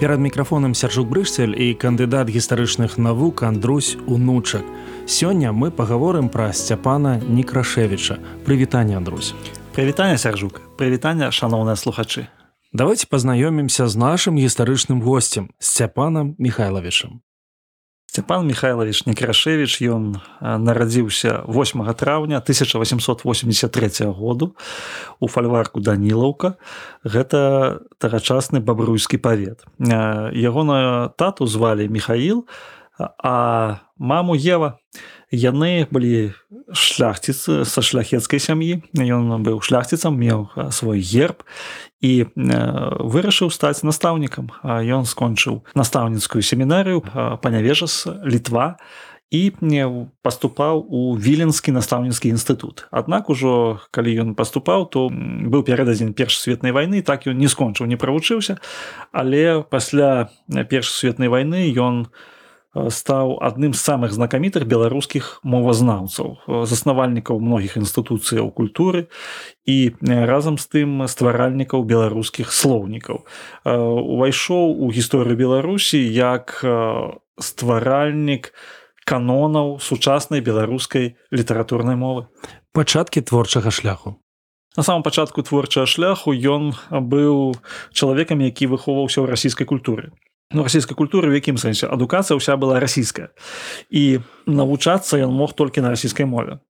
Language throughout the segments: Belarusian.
перад мікрафонам сяржук брышцель і кандыдат гістарычных навук Андрусь унучак. Сёння мы паговорым пра сцяпана некрашевіча. Прывітанне Андрусь. Прывітанне сяржук прывітанне шаноўныя слухачы. Давайте пазнаёмімся з нашым гістарычным госцем сцяпанам михайловичам Степан Михайлович Некрашевич ён нарадзіўся 8 траўня 1883 году у фальварку Данілаўка. Гэта тагачасны бабруйскі павет. Ягоную тату звалі Михаил, а маму Ева яны былі шляхціцы са шляхецкай сям'і. Ён быў шляхціцам, меў свой герб і вырашыў стаць настаўнікам. Ён скончыў настаўніцкую семінарыю панявежас літва і паступаў у віленскі настаўніцкі інстытут. Аднак ужо калі ён паступаў то быў перададзень першасветнай вайны так ён не скончыў не правучыўся але пасля першасветнай вайны ён у стаў адным з самых знакамітых беларускіх мовазнаўцаў заснавальнікаў многіх інстытуцыяў культуры і разам з тым стваральнікаў беларускіх слоўнікаў увайшоў у гісторыю беларусі як стваральнік канонаў сучаснай беларускай літаратурнай мовы. Пачаткі творчага шляху. На самом пачатку творчага шляху ён быў чалавекам, які выхоўваўся ў расійскай культуры ну, расійскай культуры в якім сэнсе адукацыя ўся была расійская і навучацца ён мог толькі на расійскай мове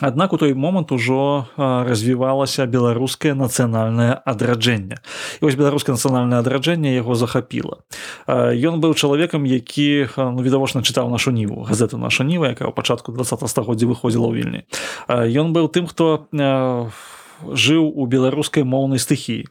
Аднак у той момант ужо развівалася беларускае нацыянальнае адраджэнне. І вось беларускае нацыянальнае адраджэнне яго захапіла. Ён быў чалавекам, які ну, відавочна чытаў нашу ніву газету наша ніва, якая ў пачатку 20 стагоддзя выходзіла ў вільні. Ён быў тым, хто жыў у беларускай моўнай стыхіі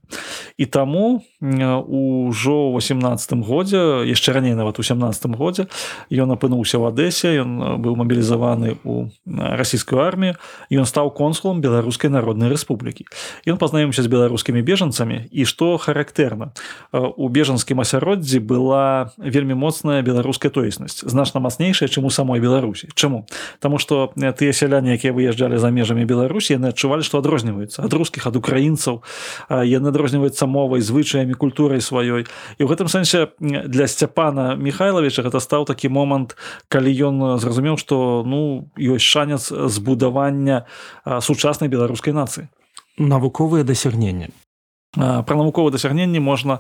і таму ўжо 18 годзе яшчэ раней нават у 17 годзе ён апынуўся ў адэсе ён быў мабілізаваны у расійскую армію ён стаў консулам беларускай народнай рэспублікі. Ён пазнаёмся з беларускімі бежанцамі і што характэрна у бежанскім асяроддзі была вельмі моцная беларуская тоеснасць значна мацнейшая чым у самой беларусі. Чаму? Таму што тыя сяляне якія выязджалі за межамі беларусі яны адчувалі што адрозніваюцца ад рускіх ад украінцаў. Яны адрозніваюцца мовай звычаямі культурай сваёй і ў гэтым сэнсе для сцяпана михайловича гэта стаў такі момант калі ён зразумеў што ну ёсць шанец збудавання сучаснай беларускай нацыі навуковыя дасягнення пра навуковыя дасягненні можна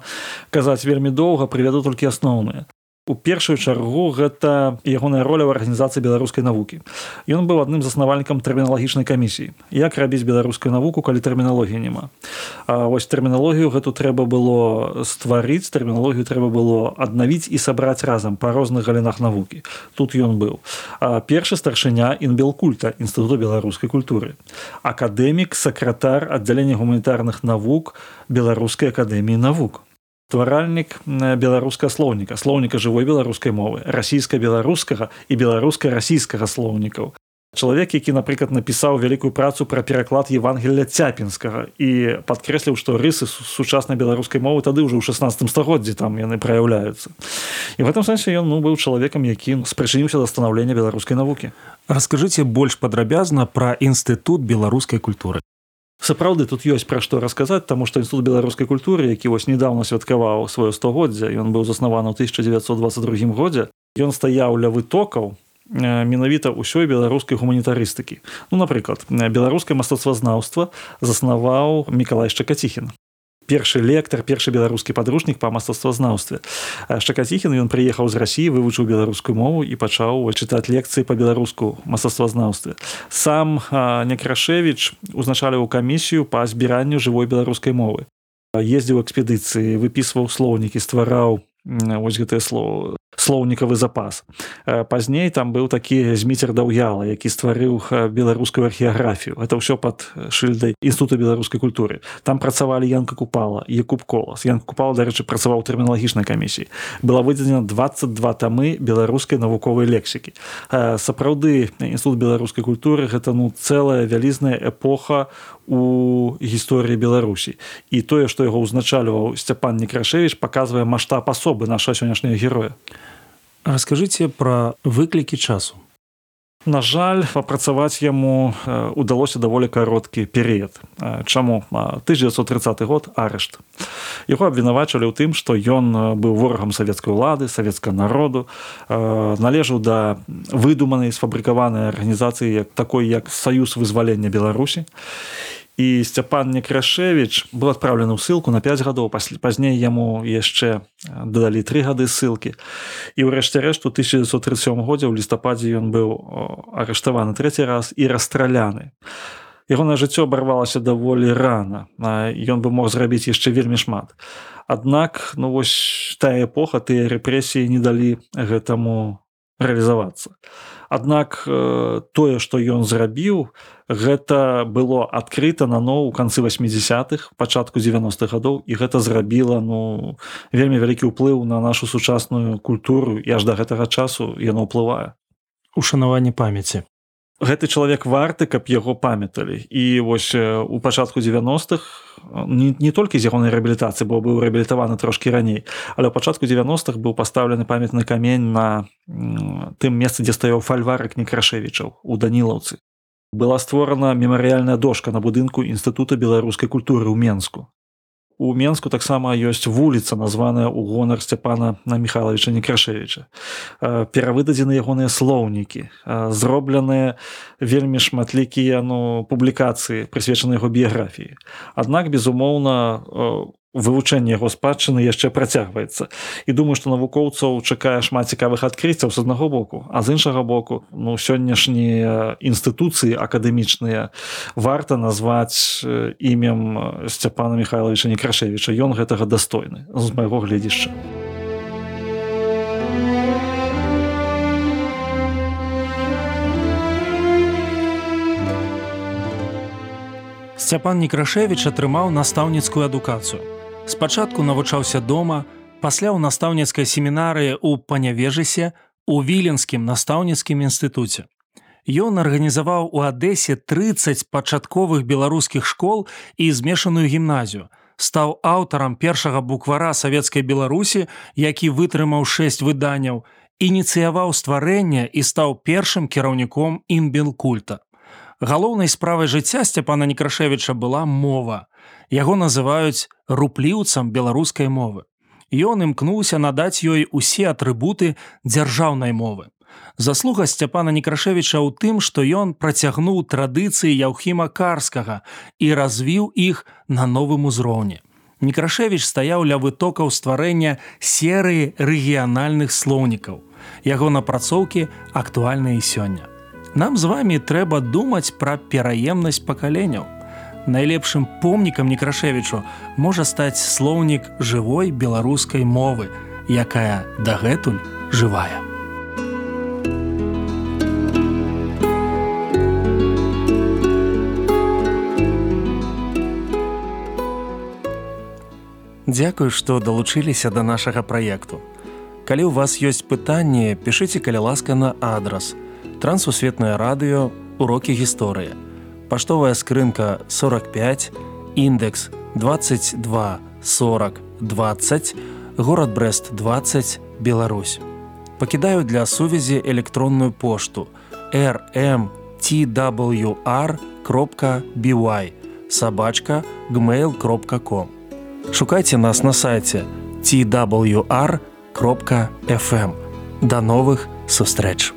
казаць вельмі доўга прывяду толькі асноўныя у першую чаргу гэта ягоная роля ў арганізацыі беларускай навукі. Ён быў адным заснавальнікам тэрміналагічнай камісіі. Як рабіць беларускую навуку калі тэрміналогіі няма? Вось тэрміналогію гэту трэба было стварыць тэрміналогію трэба было аднавіць і сабраць разам па розных галінах навукі. Тут ён быў. Першы старшыня інбелкульта інстытуту беларускай культуры. Акадэмік сакратар аддзялення гуманітарных навук беларускай акадэміі навук стваральнік беларуска слоўніка слоўніка жывой беларускай мовы расійска-беларускага і беларуска-расійскага слоўнікаў. Чалавек які напрыклад напісаў вялікую працу пра пераклад евангелля цяпінскага і падкрэсліў што рысы сучаснай беларускай мовы тады ўжо ў 16 стагоддзі там яны праяўляюцца. І в этом сэнсе ён ну быў чалавекам які спрачыніўся да станаўлення беларускай навукі. Расскажыце больш падрабязна пра інстытут беларускай культуры сапраўды тут ёсць пра што расказаць таму што інстытут беларускай культуры які вось недавно святкаваў сваё стагоддзя ён быў заснаваны ў 1922 годзе ён стаяў ля вытокаў менавіта ўсёй беларускай гуманітарыстыкі. Ну напрыклад беларускае мастацтвазнаўства заснаваў мікалай шчакаціхін першы лектар першы беларускі падручнік па мастацтвазнаўстве. Шакаціхін ён прыехаў з рассіі вывучыў беларускую мову і пачаў чытаць лекцыі па-беларуску мастацтвазнаўстве. Сам некрашевич узначаліў камісію па збіранню жывой беларускай мовы. Ездзіў экспедыцыі выпісваў слоўнікі ствараў вось гэтае слово слоўнікавы запас. Пазней там быў такі зміцер даўяла які стварыў беларускую археаграфію. Это ўсё под шыльдай інстытута беларускай культуры. Там працавалі янка купала якуб колас. Ян купала дарэчы працаваў тэрміналагічнай камісіі. Была выдзена 22 тамы беларускай навуковай лексікі. Сапраўды інстытут беларускай культуры гэта ну цэлая вялізная эпоха у гісторыі беларусі. І тое што яго ўзначальваў сцяпан некрашевич паказвае маштаб асобы наша сённяшняга героя. Расскажыце пра выклікі часу. На жаль, апрацаваць яму удалося даволі кароткі перыяд. Чаму? 1930 год арышт. Яго абвінавачвалі ў тым, што ён быў ворагам савецкай улады, савецкага народу, належаў да выдуманай сфабрыкаванай арганізацыі як такой як саюз вызвалення Беларусі і сцяпан некрашевич был адпраўлены ў ссылку на 5 гадоў пазней яму яшчэ дадалі тры гады ссылкі. І ўрэшце рэшт у 1937 годзе ў лістападзе ён быў арыштаваны трэці раз і расстраляны. Ягонае жыццё абарвалася даволі рана ён бы мог зрабіць яшчэ вельмі шмат. Аднак ну вось тая эпоха тыя рэпрэсіі не далі гэтаму рэалізавацца Аднак тое што ён зрабіў гэта было адкрыта нано ў канцы 80-х пачатку 90-х гадоў і гэта зрабіла ну вельмі вялікі ўплыў на нашу сучасную культуру і аж да гэтага часу яно ўплывае. Ушанаванне памяці гэты чалавек варты каб яго памяталі. І вось у пачатку 90-х не, не толькі з ягонай рэабілітацыі бо быў рэабілітаваны трошкі раней але ў пачатку 90-х быў пастаўлены памятны камень на тым месцы дзе стаяў фальварак некрашевічаў у данілаўцы. Была створана мемарыяльная дошка на будынку інстытута беларускай культуры ў менску у менску таксама ёсць вуліца названая ў гонар сцяпана на михайловича некрашевича перавыдадзены ягоныя слоўнікі зробленыя вельмі шматлікія ну публікацыі прысвечаны яго біяграфіі. Аднак безумоўна у вывучэнне яго спадчыны яшчэ працягваецца. І думаю што навукоўцаў чакае шмат цікавых адкрыццяў з аднаго боку а з іншага боку ну сённяшнія інстытуцыі акадэмічныя варта назваць імем сцяпана михайловича некрашевича ён гэтага дастойны з майго гледзішча Сцяпан Некрашевіч атрымаў настаўніцкую адукацыю спачатку навучаўся дома пасля ў настаўніцкай семінарыі ў панявежысе у віленскім настаўніцкім інстытуце. Ён арганізаваў у адэсе 30 пачатковых беларускіх школ і змешаную гімназію. Стаў аўтарам першага буквара савецкай беларусі які вытрымаў шэсць выданняў ініцыяваў стварэнне і стаў першым кіраўніком імбелкульта галоўнай справай жыцця сцяпана некрашевіча была мова яго называюць рупліўцам беларускай мовы. Ён імкнуўся надаць ёй усе атрыбуты дзяржаўнай мовы. Заслуга сцяпана некрашевіча ў тым, што ён працягнуў традыцыі яўхіма карскага і развіў іх на новым узроўні. Некрашевіч стаяў ля вытокаў стварэння серыі рэгіянальных слоўнікаў. Яго напрацоўкі актуальныя сёння. Нам з вами трэба думаць пра пераемнасць пакаленняў найлепшым помнікам некрашевічу можа стаць слоўнік жывой беларускай мовы, якая дагэтуль жывая. Дзякую, што далучыліся да нашага праекту. Калі ў вас ёсць пытанні, пішыце каля ласка на адрас. Трансусветнае радыё, урокі гісторыі. Паштовая скрынка 45 індекс 22 40 20 город брест 20 Беларусь. Пакідаю для сувязі электронную пошту rmtwr кропка by сабачка gmail кропка com. Шукайце нас на сайте twr кропка fm до новых сустрэч